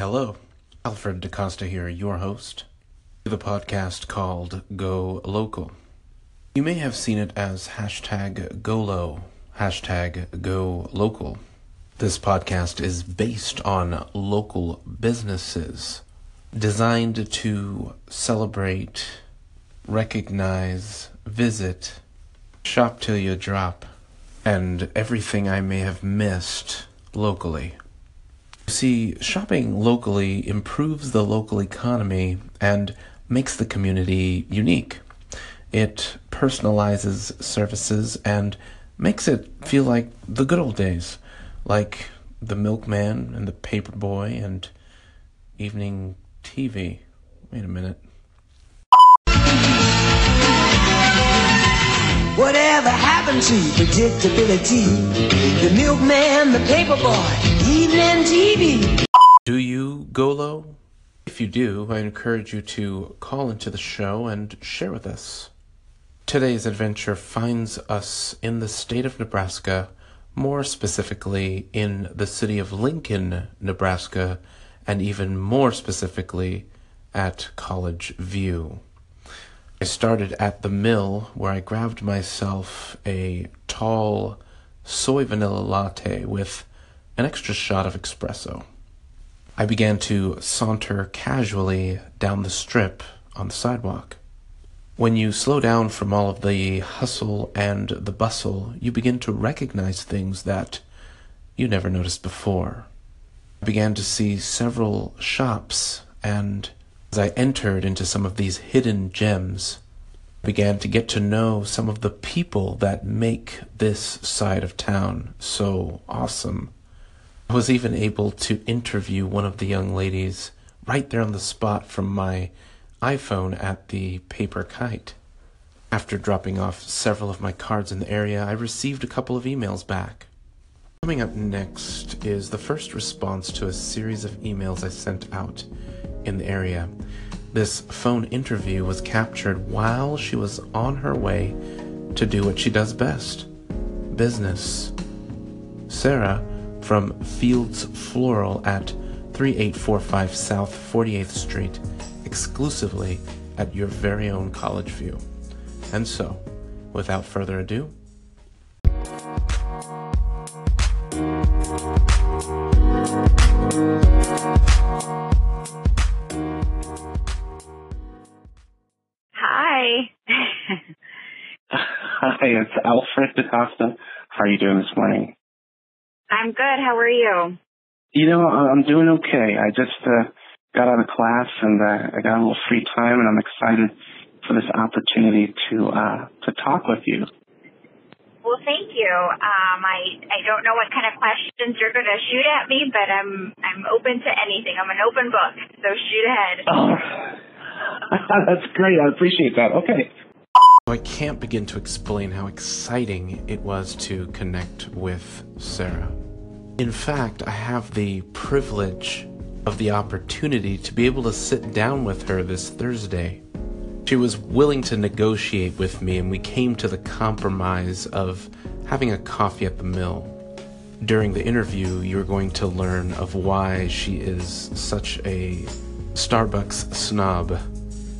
hello. Alfred DaCosta here, your host. The podcast called Go Local. You may have seen it as hashtag GoLo, hashtag Go Local. This podcast is based on local businesses designed to celebrate, recognize, visit, shop till you drop, and everything I may have missed locally. See, shopping locally improves the local economy and makes the community unique. It personalizes services and makes it feel like the good old days, like the milkman and the paper boy and evening TV. Wait a minute. Whatever happened to predictability? The milkman, the paper boy, TV. Do you, go low? If you do, I encourage you to call into the show and share with us. Today's adventure finds us in the state of Nebraska, more specifically in the city of Lincoln, Nebraska, and even more specifically at College View. I started at the mill where I grabbed myself a tall soy vanilla latte with an extra shot of espresso. I began to saunter casually down the strip on the sidewalk. When you slow down from all of the hustle and the bustle, you begin to recognize things that you never noticed before. I began to see several shops, and as I entered into some of these hidden gems, I began to get to know some of the people that make this side of town so awesome. I was even able to interview one of the young ladies right there on the spot from my iPhone at the Paper Kite. After dropping off several of my cards in the area, I received a couple of emails back. Coming up next is the first response to a series of emails I sent out in the area. This phone interview was captured while she was on her way to do what she does best business. Sarah from Fields Floral at 3845 South 48th Street exclusively at your very own College View. And so, without further ado, Hi. Hi, it's Alfred DaCosta. How are you doing this morning? I'm good. How are you? You know, I'm doing okay. I just uh, got out of class and uh, I got a little free time, and I'm excited for this opportunity to uh, to talk with you. Well, thank you. Um, I I don't know what kind of questions you're going to shoot at me, but I'm I'm open to anything. I'm an open book, so shoot ahead. Oh, that's great. I appreciate that. Okay. I can't begin to explain how exciting it was to connect with Sarah. In fact, I have the privilege of the opportunity to be able to sit down with her this Thursday. She was willing to negotiate with me, and we came to the compromise of having a coffee at the mill. During the interview, you're going to learn of why she is such a Starbucks snob.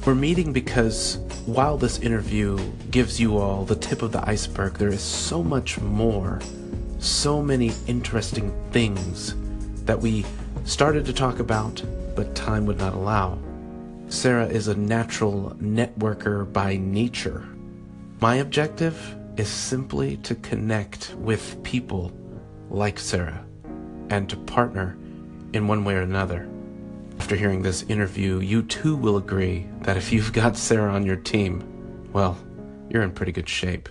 We're meeting because while this interview gives you all the tip of the iceberg, there is so much more, so many interesting things that we started to talk about, but time would not allow. Sarah is a natural networker by nature. My objective is simply to connect with people like Sarah and to partner in one way or another. After hearing this interview, you too will agree that if you've got Sarah on your team, well, you're in pretty good shape.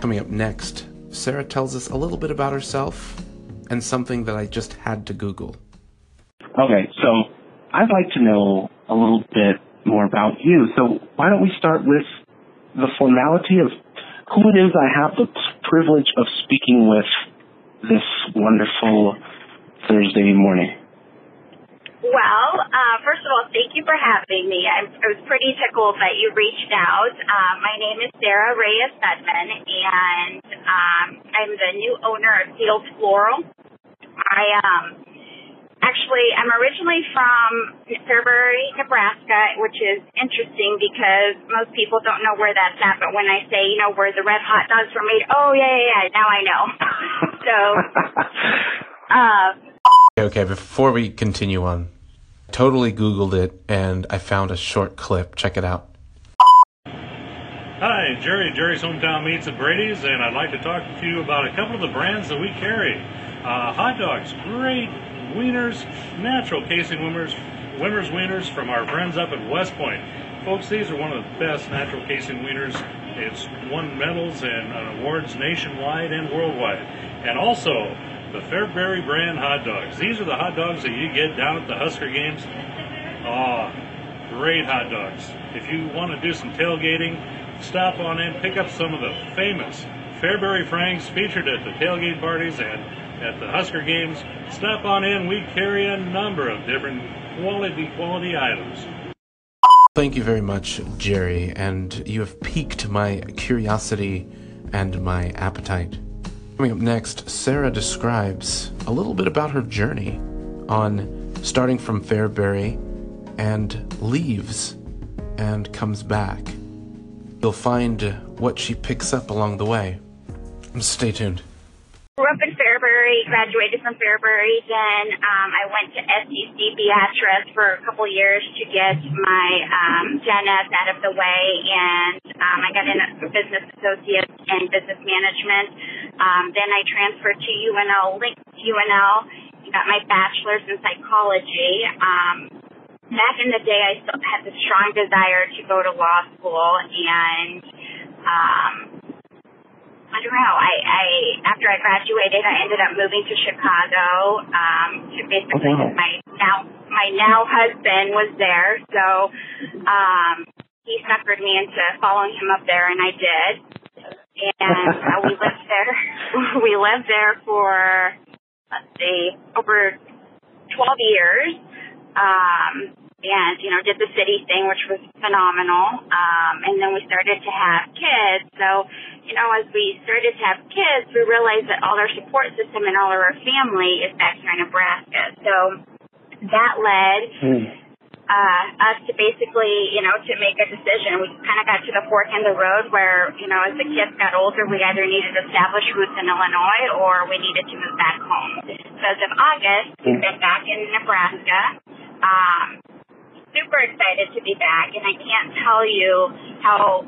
Coming up next, Sarah tells us a little bit about herself and something that I just had to Google. Okay, so I'd like to know a little bit more about you. So why don't we start with the formality of who it is I have the privilege of speaking with this wonderful Thursday morning? Well, uh, first of all, thank you for having me. I, I was pretty tickled that you reached out. Uh, my name is Sarah Reyes Sedman, and um, I'm the new owner of Fields Floral. I um, Actually, I'm originally from Fairbury, Nebraska, which is interesting because most people don't know where that's at. But when I say, you know, where the red hot dogs were made, oh yeah, yeah, yeah now I know. so, uh, okay, before we continue on, totally Googled it and I found a short clip. Check it out. Hi, Jerry, Jerry's Hometown Meats at Brady's, and I'd like to talk to you about a couple of the brands that we carry. Uh, hot dogs, great wieners, natural casing wieners, Wimmer's wieners from our friends up at West Point. Folks, these are one of the best natural casing wieners. It's won medals and awards nationwide and worldwide. And also, the Fairbury brand hot dogs. These are the hot dogs that you get down at the Husker games. Oh, great hot dogs. If you want to do some tailgating, stop on in, pick up some of the famous Fairbury Franks featured at the tailgate parties and at the Husker games. Stop on in. We carry a number of different quality quality items. Thank you very much, Jerry, and you have piqued my curiosity and my appetite. Coming up next, Sarah describes a little bit about her journey on starting from Fairbury and leaves and comes back. You'll find what she picks up along the way. Stay tuned. Grew up in Fairbury, graduated from Fairbury. Then um, I went to SCC Beatrice for a couple years to get my um, gen eds out of the way, and um, I got in a business associate in business management. Um, then I transferred to UNL, linked UNL, got my bachelor's in psychology. Um, back in the day, I still had the strong desire to go to law school, and um, I don't know. I, I after I graduated, I ended up moving to Chicago um, to basically oh, wow. my now my now husband was there, so um, he suckered me into following him up there, and I did. And uh, we lived there. we lived there for let's see, over 12 years. Um, and you know did the city thing, which was phenomenal. Um, and then we started to have kids. So you know, as we started to have kids, we realized that all our support system and all of our family is back here in Nebraska. So that led. Mm. Uh, us to basically, you know, to make a decision. We kind of got to the fork in the road where, you know, as the kids got older, we either needed to establish roots in Illinois or we needed to move back home. So as of August, we've been back in Nebraska. Um, super excited to be back, and I can't tell you how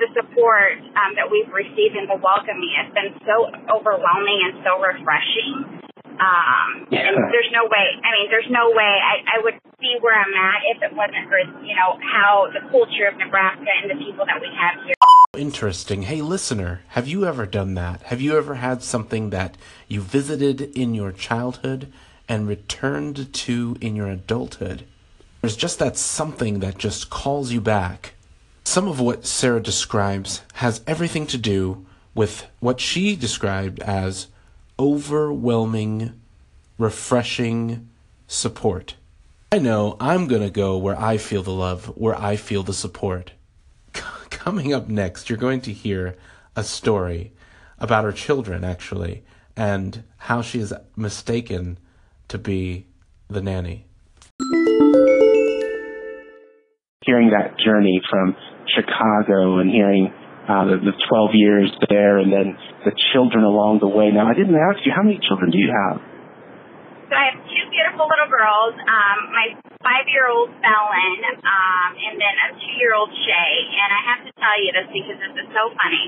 the support um, that we've received and the welcoming has been so overwhelming and so refreshing. Um, yeah. And there's no way, I mean, there's no way I, I would be where I'm at if it wasn't for, you know, how the culture of Nebraska and the people that we have here. Interesting. Hey, listener, have you ever done that? Have you ever had something that you visited in your childhood and returned to in your adulthood? There's just that something that just calls you back. Some of what Sarah describes has everything to do with what she described as overwhelming, refreshing support. I know I'm going to go where I feel the love, where I feel the support. Coming up next, you're going to hear a story about her children, actually, and how she is mistaken to be the nanny hearing that journey from Chicago and hearing uh, the, the 12 years there and then the children along the way. Now, I didn't ask you, how many children do you have? So I have two beautiful little girls. Um, my five-year-old Fallon, um, and then a two-year-old Shay. And I have to tell you this because this is so funny.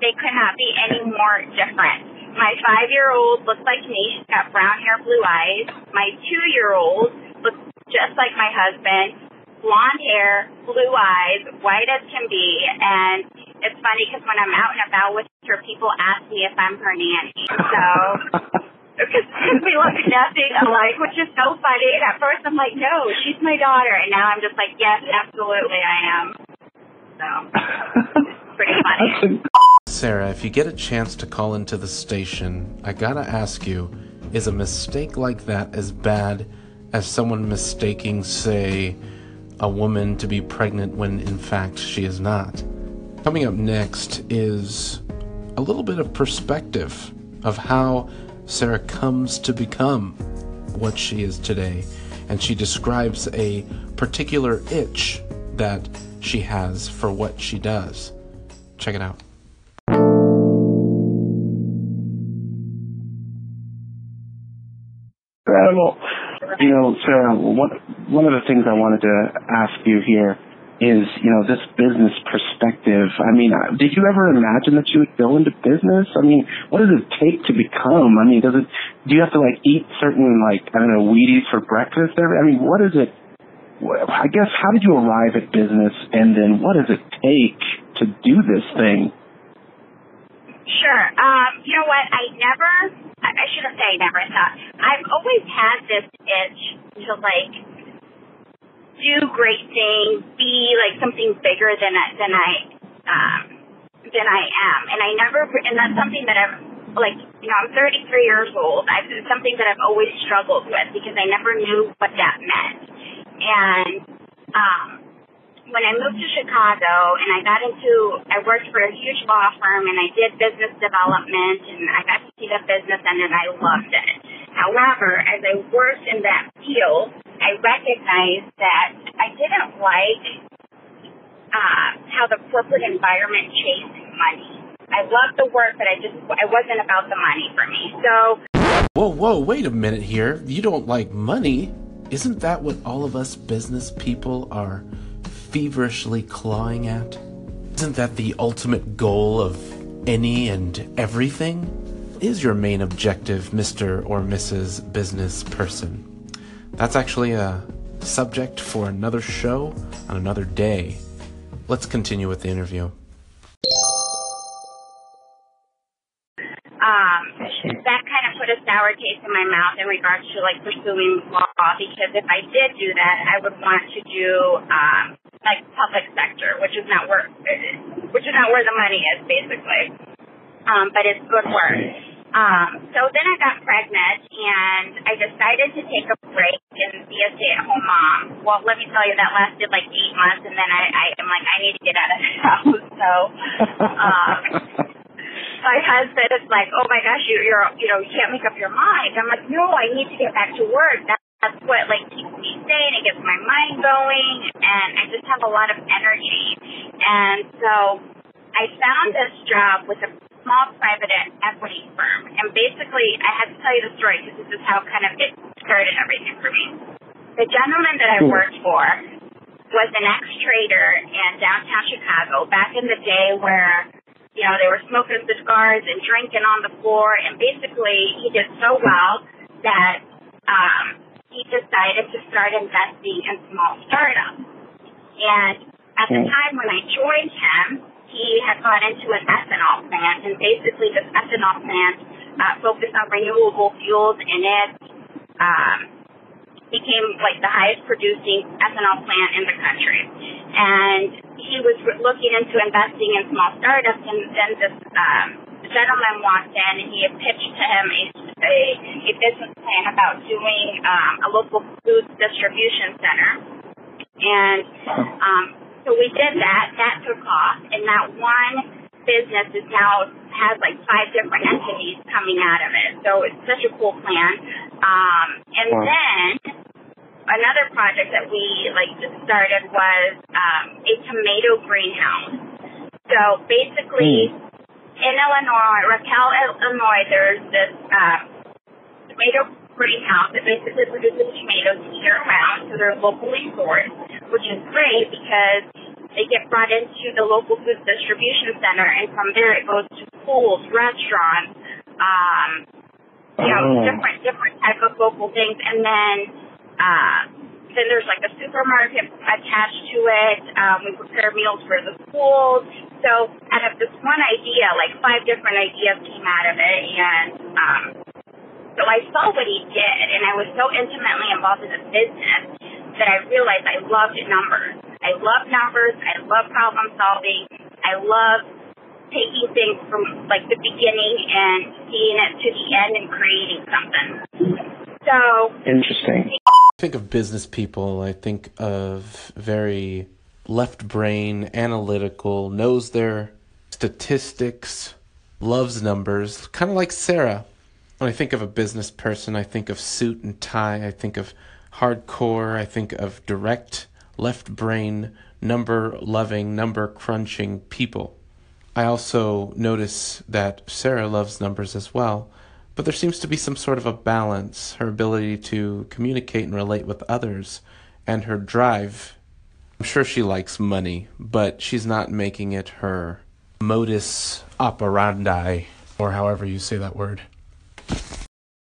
They could not be any more different. My five-year-old looks like me. She's got brown hair, blue eyes. My two-year-old looks just like my husband blonde hair, blue eyes, white as can be, and it's funny because when I'm out and about with her, people ask me if I'm her nanny. So, because we look nothing alike, which is so funny. And at first I'm like, no, she's my daughter, and now I'm just like, yes, absolutely, I am. So, pretty funny. Sarah, if you get a chance to call into the station, I gotta ask you, is a mistake like that as bad as someone mistaking, say, a woman to be pregnant when in fact she is not. Coming up next is a little bit of perspective of how Sarah comes to become what she is today. And she describes a particular itch that she has for what she does. Check it out. You know, Sarah, one, one of the things I wanted to ask you here is, you know, this business perspective. I mean, uh, did you ever imagine that you would go into business? I mean, what does it take to become? I mean, does it, do you have to like eat certain like, I don't know, Wheaties for breakfast every, I mean, what is it, I guess, how did you arrive at business and then what does it take to do this thing? Sure. Um, you know what? I never, I shouldn't say I never thought. I've always had this itch to like do great things, be like something bigger than I, than I, um, than I am. And I never, and that's something that I've, like, you know, I'm 33 years old. I've, it's something that I've always struggled with because I never knew what that meant. And, um, when I moved to Chicago and I got into, I worked for a huge law firm and I did business development and I got to see the business end and I loved it. However, as I worked in that field, I recognized that I didn't like uh, how the corporate environment chased money. I loved the work, but I just, I wasn't about the money for me. So Whoa, whoa, wait a minute here. You don't like money? Isn't that what all of us business people are feverishly clawing at? Isn't that the ultimate goal of any and everything? Is your main objective Mr. or Mrs. Business Person? That's actually a subject for another show on another day. Let's continue with the interview. um, that kind of put a sour taste in my mouth in regards to like pursuing law because if I did do that, I would want to do um, like public sector, which is not where which is not where the money is basically. Um, but it's good work. Um, so then I got pregnant and I decided to take a break and be a stay-at-home mom. Well, let me tell you, that lasted like eight months, and then I, I am like, I need to get out of the house. So. Um, my husband is like, oh my gosh, you, you're, you know, you can't make up your mind. I'm like, no, I need to get back to work. That, that's what like keeps me sane. It gets my mind going, and I just have a lot of energy. And so I found this job with a small private equity firm, and basically I had to tell you the story because this is how kind of it started everything for me. The gentleman that I worked for was an ex-trader in downtown Chicago back in the day where you know, they were smoking cigars and drinking on the floor, and basically he did so well that um, he decided to start investing in small startups. And at the time when I joined him, he had gone into an ethanol plant, and basically this ethanol plant uh, focused on renewable fuels, and it um, became like the highest producing ethanol plant in the country. And he was looking into investing in small startups, and then this um, gentleman walked in, and he had pitched to him a, a, a business plan about doing um, a local food distribution center. And um, so we did that. That took off, and that one business is now has like five different entities coming out of it. So it's such a cool plan. Um, and Wow. then another project that we like just started was um, a tomato greenhouse. So basically, in Illinois, Rochelle, Illinois, there's this uh, tomato greenhouse that basically produces tomatoes year round, so they're locally sourced, which is great because they get brought into the local food distribution center, and from there it goes to schools, restaurants, um, you know, Oh. different different type of local things, and then uh, then there's like a supermarket attached to it. Um, we prepare meals for the schools. So out of this one idea, like five different ideas came out of it, and um, so I saw what he did, and I was so intimately involved in the business that I realized I loved numbers. I love numbers. I love problem solving. I love taking things from like the beginning and seeing it to the end and creating something. So Interesting. I think of business people, I think of very left brain, analytical, knows their statistics, loves numbers, kind of like Sarah. When I think of a business person, I think of suit and tie, I think of hardcore, I think of direct, left brain, number loving, number crunching people. I also notice that Sarah loves numbers as well, but there seems to be some sort of a balance, her ability to communicate and relate with others, and her drive. I'm sure she likes money, but she's not making it her modus operandi, or however you say that word.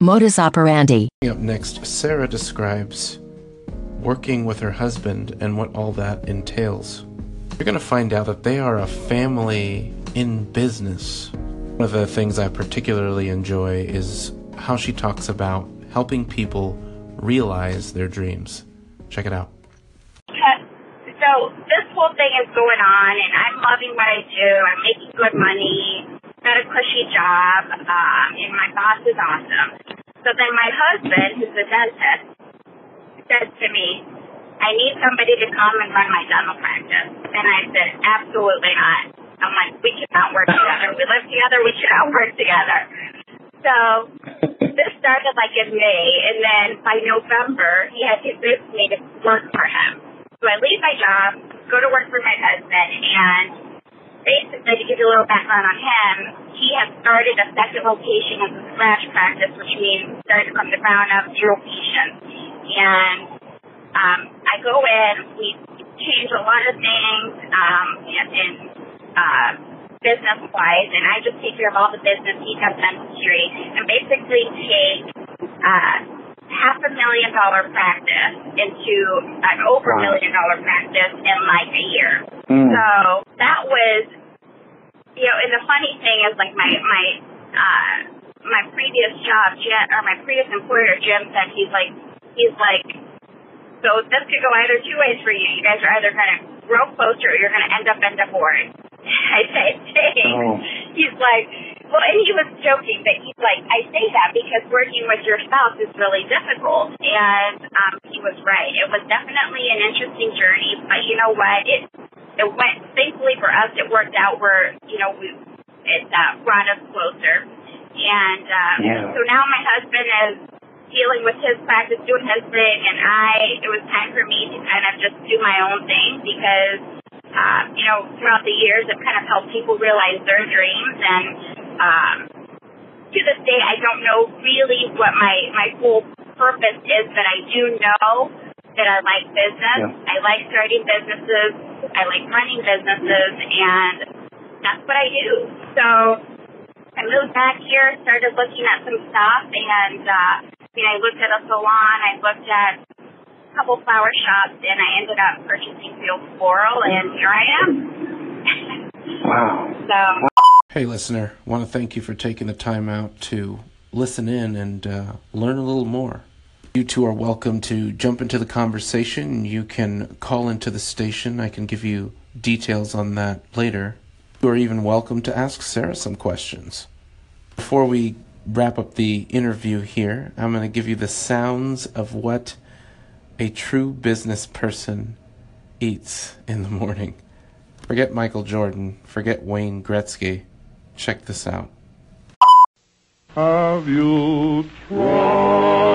Modus operandi. Up next, Sarah describes working with her husband and what all that entails. You're going to find out that they are a family in business. One of the things I particularly enjoy is how she talks about helping people realize their dreams. Check it out. So this whole thing is going on, and I'm loving what I do. I'm making good money, got a cushy job, um, and my boss is awesome. So then my husband, who's a dentist, said to me, I need somebody to come and run my dental practice. And I said, absolutely not. I'm like, we cannot work together. We live together. We cannot work together. So this started like in May, and then by November, he had convinced me to work for him. So I leave my job, go to work for my husband, and basically, to give you a little background on him, he has started a second location of the scratch practice, which means starting from the ground up, zero patients. And um, I go in, we change a lot of things um, in, in uh, business wise, and I just take care of all the business. He does dentistry, and basically take uh, half a million dollar practice into an over wow. million dollar practice in like a year. Mm. So that was, you know, and the funny thing is like my, my, uh, my previous job, Jim, or my previous employer, Jim said he's like, he's like, so this could go either two ways for you. You guys are either going to grow closer or you're going to end up in divorce. I say. Oh. He's like, well, and he was joking, but he's like, I say that because working with your spouse is really difficult. And um, he was right. It was definitely an interesting journey, but you know what? It it went. Thankfully for us, it worked out where you know we it uh, brought us closer. And um, yeah. so now my husband is dealing with his practice, doing his thing, and I. It was time for me to kind of just do my own thing because. Uh, you know, throughout the years, I've kind of helped people realize their dreams, and um, to this day, I don't know really what my my full purpose is, but I do know that I like business. Yeah. I like starting businesses. I like running businesses, and that's what I do. So I moved back here, started looking at some stuff, and uh, I mean, I looked at a salon. I looked at a couple flower shops, and I ended up purchasing Field Floral, and here I am. wow. So. Hey, listener, want to thank you for taking the time out to listen in and uh, learn a little more. You two are welcome to jump into the conversation. You can call into the station. I can give you details on that later. You are even welcome to ask Sarah some questions. Before we wrap up the interview here, I'm going to give you the sounds of what a true business person eats in the morning. Forget Michael Jordan, forget Wayne Gretzky Check this out. Have you tried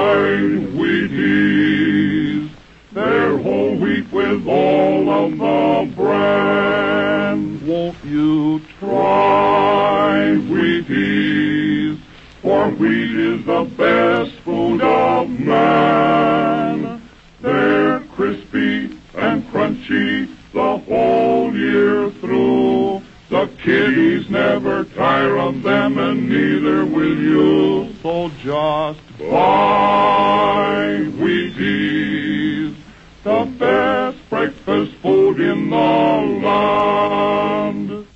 Wheaties? They're whole wheat with all of the bran. Won't you try Wheaties? For wheat is the best food of man. They're crispy and crunchy the whole year through. The kiddies never tire of them, and neither will you. So just buy Wheaties, the best breakfast food in the land.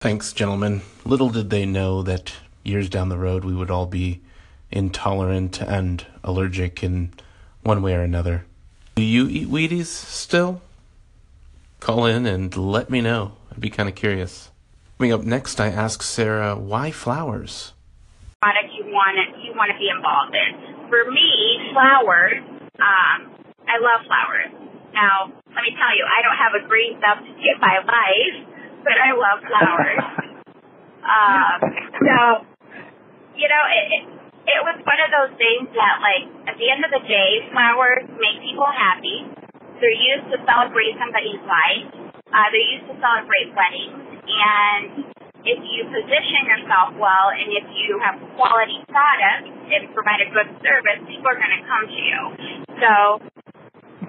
Thanks, gentlemen. Little did they know that years down the road we would all be intolerant and allergic in one way or another. Do you eat Wheaties still? Call in and let me know. I'd be kind of curious. Coming up next, I ask Sarah why flowers. Product you want to you want to be involved in. For me, flowers. Um, I love flowers. Now, let me tell you, I don't have a green thumb to get my life, but I love flowers. Um, so, you know, it, it it was one of those things that, like, at the end of the day, flowers make people happy. They're used to celebrate somebody's life. Uh, they're used to celebrate weddings, and if you position yourself well and if you have quality products and provide a good service, people are going to come to you. So,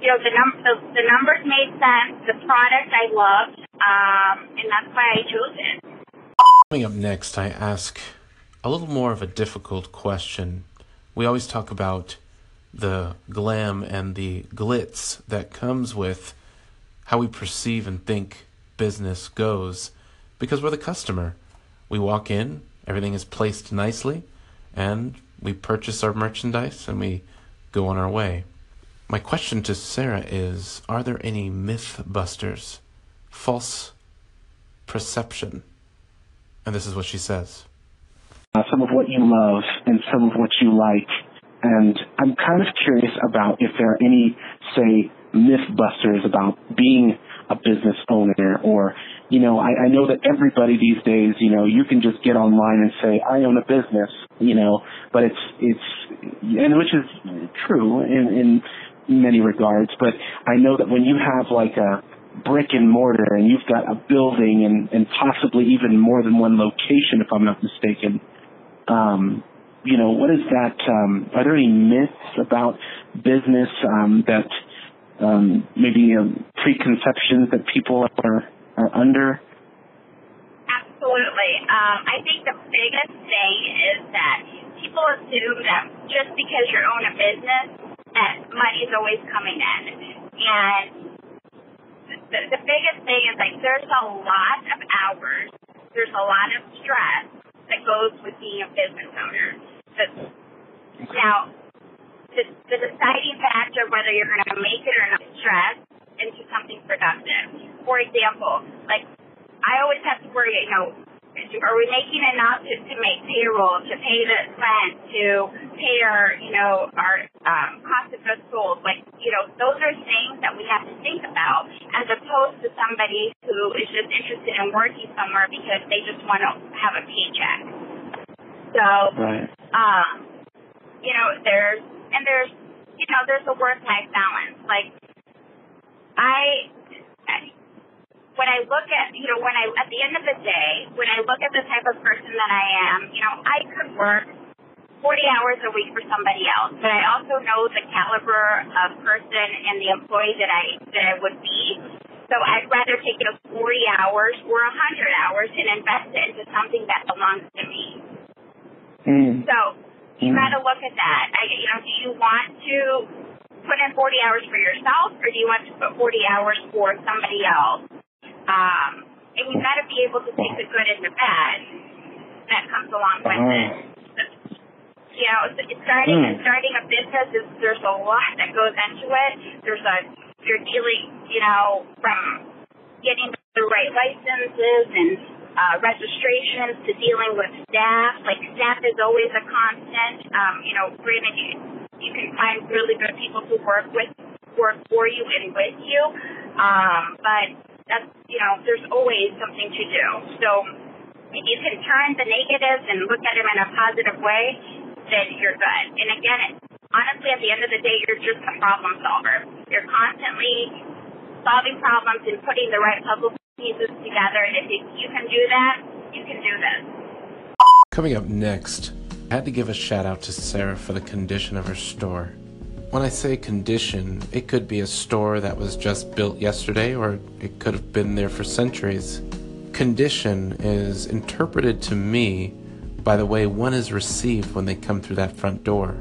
you know, the, num- the, the numbers made sense. The product I loved, um, and that's why I chose it. Coming up next, I ask a little more of a difficult question. We always talk about the glam and the glitz that comes with how we perceive and think business goes because we're the customer. We walk in, everything is placed nicely, and we purchase our merchandise and we go on our way. My question to Sarah is Are there any myth busters, false perception? And this is what she says. Uh, some of what you love and some of what you like. And I'm kind of curious about if there are any, say, myth busters about being a business owner or, you know, I, I know that everybody these days, you know, you can just get online and say, I own a business, you know, but it's, it's, and which is true in, in many regards, but I know that when you have like a, brick and mortar and you've got a building and, and possibly even more than one location if I'm not mistaken. Um, you know, what is that um, are there any myths about business um, that um, maybe um, preconceptions that people are are under? Absolutely. Um, I think the biggest thing is that people assume that just because you own a business, that money's always coming in. And the, the biggest thing is like there's a lot of hours, there's a lot of stress that goes with being a business owner. The, now, the, the deciding factor whether you're going to make it or not is stress into something productive. For example, like I always have to worry, you know, are we making enough to, to make payroll, to pay the rent, to pay our, you know, our um, cost of goods sold? Like, you know, those are things that we have to think about as opposed to somebody who is just interested in working somewhere because they just want to have a paycheck. So, Right. um, you know, there's, and there's, you know, there's a work-life balance. Like, I, when I look at, you know, when I, at the end of the day, when I look at the type of person that I am, you know, I could work 40 hours a week for somebody else, but I also know the caliber of person and the employee that I, that I would be. So I'd rather take those 40 hours or 100 hours and invest it into something that belongs to me. Mm. So you Mm. got to look at that. I, you know, do you want to put in 40 hours for yourself, or do you want to put 40 hours for somebody else? Um, and you got to be able to take the good and the bad that comes along with Uh-huh. it. You know, starting Mm. starting a business is there's a lot that goes into it. There's a you're dealing, you know, from getting the right licenses and uh, registrations to dealing with staff. Like staff is always a constant. Um, you know, granted you, you can find really good people who work with work for you and with you, um, but that's you know, there's always something to do. So if you can turn the negatives and look at them in a positive way, then you're good. And again, honestly, at the end of the day, you're just a problem solver. You're constantly solving problems and putting the right puzzle pieces together. And if you, you can do that, you can do this. Coming up next, I had to give a shout out to Sarah for the condition of her store. When I say condition, it could be a store that was just built yesterday or it could have been there for centuries. Condition is interpreted to me by the way one is received when they come through that front door.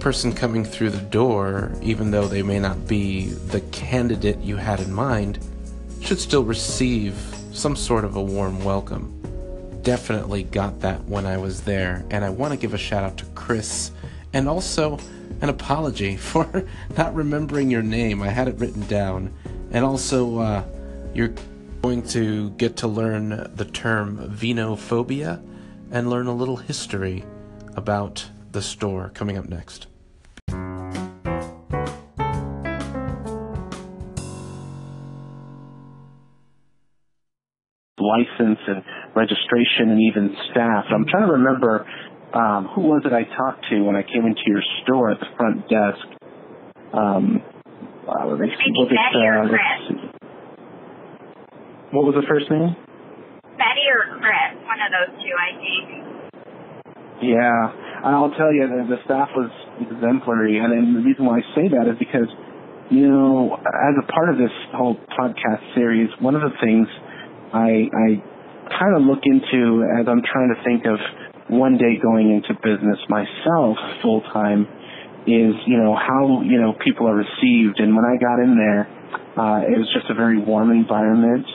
Person coming through the door, even though they may not be the candidate you had in mind, should still receive some sort of a warm welcome definitely got that when I was there. And I want to give a shout out to Chris and also an apology for not remembering your name. I had it written down. And also, uh, you're going to get to learn the term vinophobia and learn a little history about the store coming up next. license and registration and even staff. I'm trying to remember um, who was it I talked to when I came into your store at the front desk. Um, uh, was Maybe was it, Betty or uh. What was the first name? Betty or Chris, one of those two, I think. Yeah, I'll tell you, the, the staff was exemplary, and the reason why I say that is because, you know, as a part of this whole podcast series, one of the things I, I kind of look into as I'm trying to think of one day going into business myself full time is, you know, how, you know, people are received. And when I got in there, uh, it was just a very warm environment.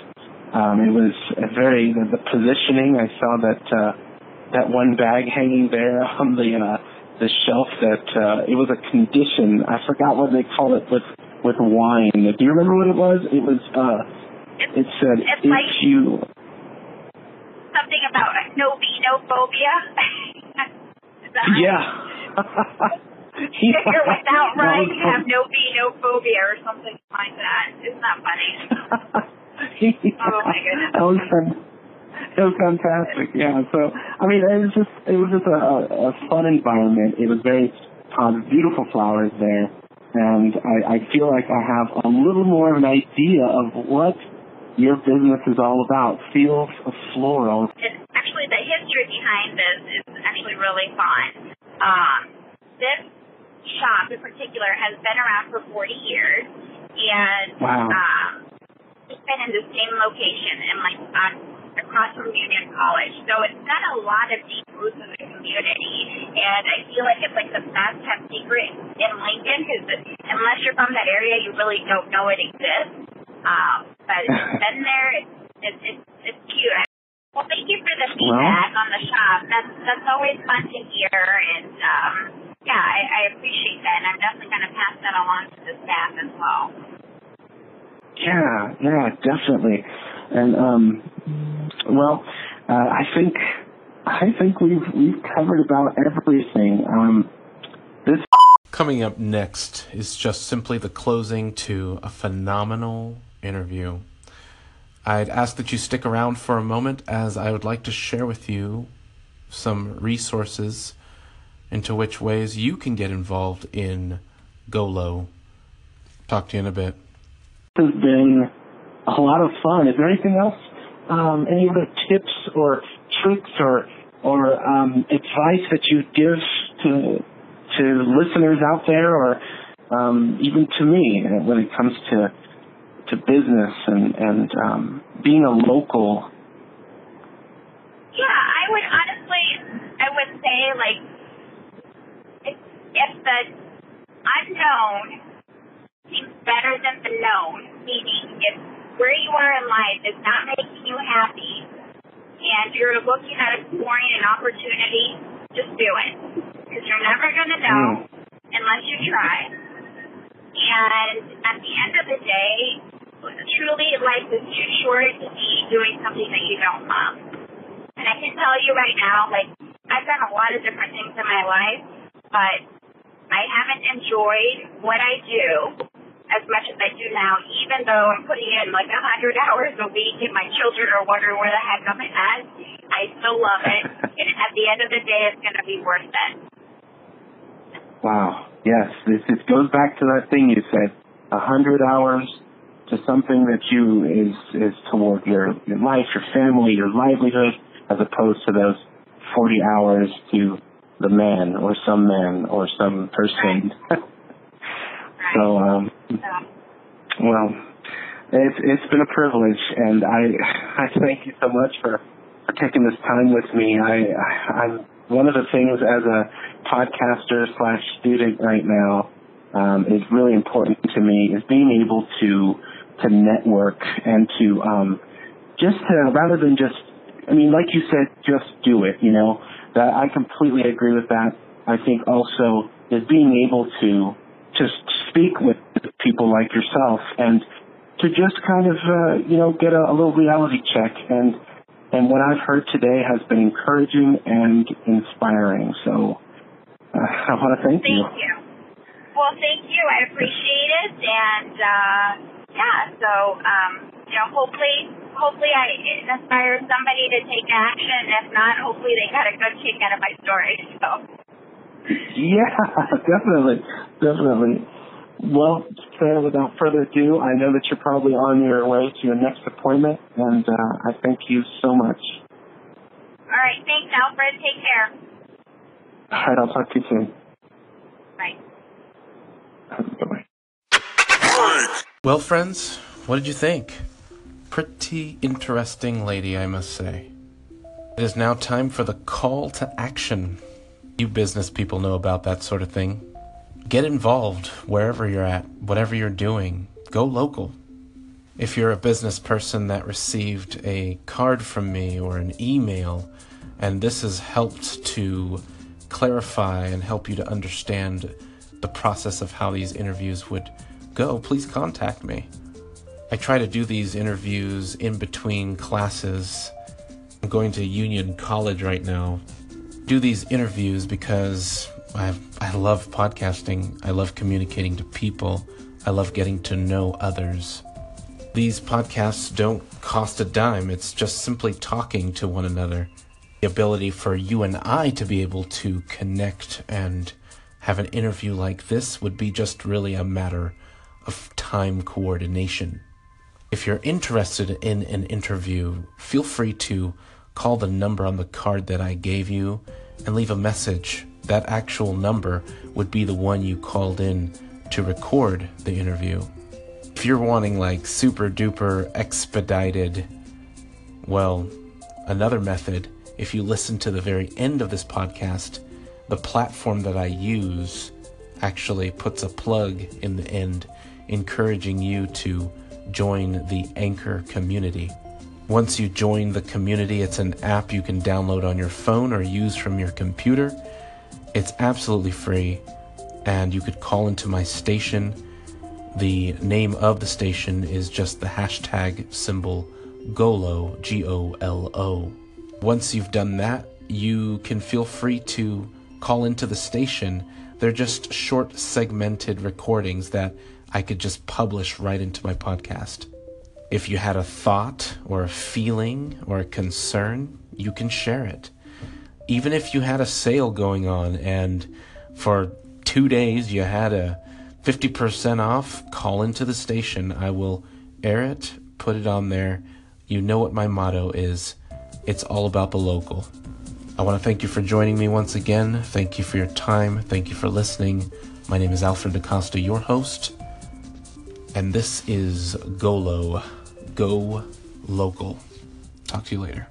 Um, it was a very, the, the positioning, I saw that, uh, that one bag hanging there on the, uh, the shelf that, uh, it was a condition. I forgot what they call it with, with wine. Do you remember what it was? It was, uh, it said, It's if like- you, no phobia. That right? yeah. If you're without right, you have no phobia or something like that. Isn't that funny? Oh, my goodness. That was fun. It was fantastic. Yeah. So I mean, it was just it was just a, a, fun environment. It was very um, beautiful flowers there, and I, I feel like I have a little more of an idea of what your business is all about. Fields of floral. Actually the history behind this is actually really fun. Um, this shop in particular has been around for 40 years, and Wow. um, it's been in the same location and like on across from Union College. So it's got a lot of deep roots in the community, and I feel like it's like the best kept secret in Lincoln because unless you're from that area, you really don't know it exists. Um, but it's been there. It's it's it's, it's cute. Well, thank you for the feedback on the shop. That's that's always fun to hear, and um, yeah, I, I appreciate that, and I'm definitely going to pass that along to the staff as well. Yeah, yeah, definitely. And um well, uh, I think I think we've we've covered about everything. Um this Coming up next is just simply the closing to a phenomenal interview. I'd ask that you stick around for a moment as I would like to share with you some resources into which ways you can get involved in GoLo. Talk to you in a bit. This has been a lot of fun. Is there anything else? Um, any other tips or tricks or or um, advice that you give to to listeners out there, or um, even to me when it comes to to business and and um, being a local? Yeah, I would honestly, I would say like, if, if the unknown seems better than the known, meaning if where you are in life is not making you happy, and you're looking at exploring an opportunity, just do it. Because you're never going to know unless you try. And at the end of the day, truly life is too short to be doing something that you don't love. And I can tell you right now, like, I've done a lot of different things in my life, but I haven't enjoyed what I do as much as I do now, even though I'm putting in like a hundred hours a week and my children are wondering where the heck I'm at. I still love it. and at the end of the day, it's going to be worth it. Wow. Yes, this it goes back to that thing you said. A hundred hours to something that you is is toward your your life, your family, your livelihood, as opposed to those forty hours to the man or some man or some person. so um well it's it's been a privilege and I I thank you so much for, for taking this time with me. I, I I'm one of the things as a podcaster slash student right now um, is really important to me is being able to to network and to um, just to rather than just I mean like you said just do it you know that I completely agree with that I think also is being able to just speak with people like yourself and to just kind of uh, you know get a, a little reality check and and what I've heard today has been encouraging and inspiring so uh, I want to thank you. thank you. Well, thank you. I appreciate it. And, uh, so, um, you know, hopefully, hopefully I inspire somebody to take action. If not, hopefully they got a good kick out of my story. So. Yeah, definitely, definitely. Well, Sarah, without further ado, I know that you're probably on your way to your next appointment, and uh, I thank you so much. All right, thanks, Alfred. Take care. All right, I'll talk to you soon. Bye. Bye-bye. Well, friends, what did you think? Pretty interesting lady, I must say. It is now time for the call to action. You business people know about that sort of thing. Get involved wherever you're at, whatever you're doing. Go local. If you're a business person that received a card from me or an email, and this has helped to clarify and help you to understand the process of how these interviews would go, please contact me. I try to do these interviews in between classes. I'm going to Union College right now. Do these interviews because I I love podcasting. I love communicating to people. I love getting to know others. These podcasts don't cost a dime. It's just simply talking to one another. The ability for you and I to be able to connect and have an interview like this would be just really a matter of time coordination. If you're interested in an interview, feel free to call the number on the card that I gave you and leave a message that actual number would be the one you called in to record the interview. If you're wanting like super duper expedited, well, another method, if you listen to the very end of this podcast, the platform that I use actually puts a plug in the end encouraging you to join the Anchor community. Once you join the community, it's an app you can download on your phone or use from your computer it's absolutely free, and you could call into my station. The name of the station is just the hashtag symbol GOLO, G O L O. Once you've done that, you can feel free to call into the station. They're just short, segmented recordings that I could just publish right into my podcast. If you had a thought or a feeling or a concern, you can share it even if you had a sale going on and for two days you had a 50% off, call into the station. I will air it, put it on there. You know what my motto is it's all about the local. I want to thank you for joining me once again. Thank you for your time. Thank you for listening. My name is Alfred DaCosta, your host, and this is GOLO. Go Local. Talk to you later.